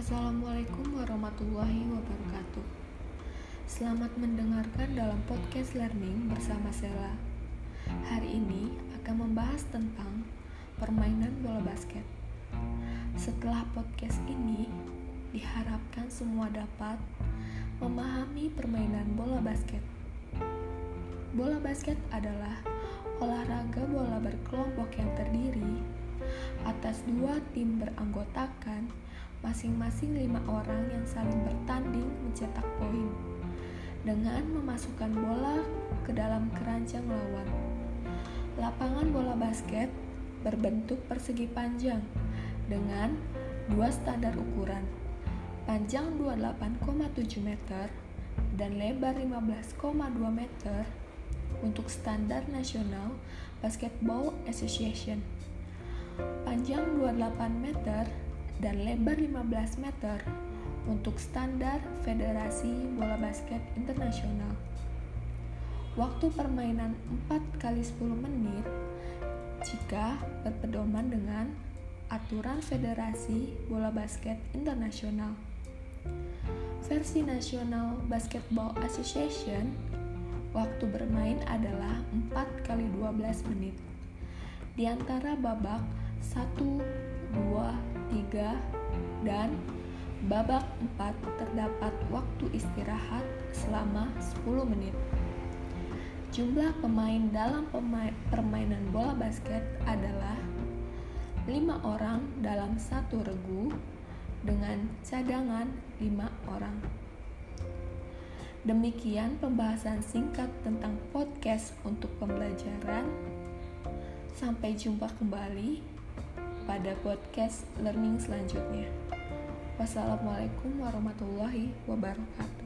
Assalamualaikum warahmatullahi wabarakatuh. Selamat mendengarkan dalam podcast learning bersama Sela. Hari ini akan membahas tentang permainan bola basket. Setelah podcast ini, diharapkan semua dapat memahami permainan bola basket. Bola basket adalah olahraga bola berkelompok yang terdiri atas dua tim beranggotakan masing-masing lima orang yang saling bertanding mencetak poin dengan memasukkan bola ke dalam keranjang lawan. Lapangan bola basket berbentuk persegi panjang dengan dua standar ukuran, panjang 28,7 meter dan lebar 15,2 meter untuk standar nasional Basketball Association. Panjang 28 meter dan lebar 15 meter untuk standar Federasi Bola Basket Internasional. Waktu permainan 4 kali 10 menit jika berpedoman dengan aturan Federasi Bola Basket Internasional. Versi National Basketball Association Waktu bermain adalah 4 kali 12 menit. Di antara babak 1, 2, 3, dan babak 4 terdapat waktu istirahat selama 10 menit. Jumlah pemain dalam permainan bola basket adalah 5 orang dalam satu regu dengan cadangan 5 orang. Demikian pembahasan singkat tentang podcast untuk pembelajaran. Sampai jumpa kembali pada podcast learning selanjutnya. Wassalamualaikum warahmatullahi wabarakatuh.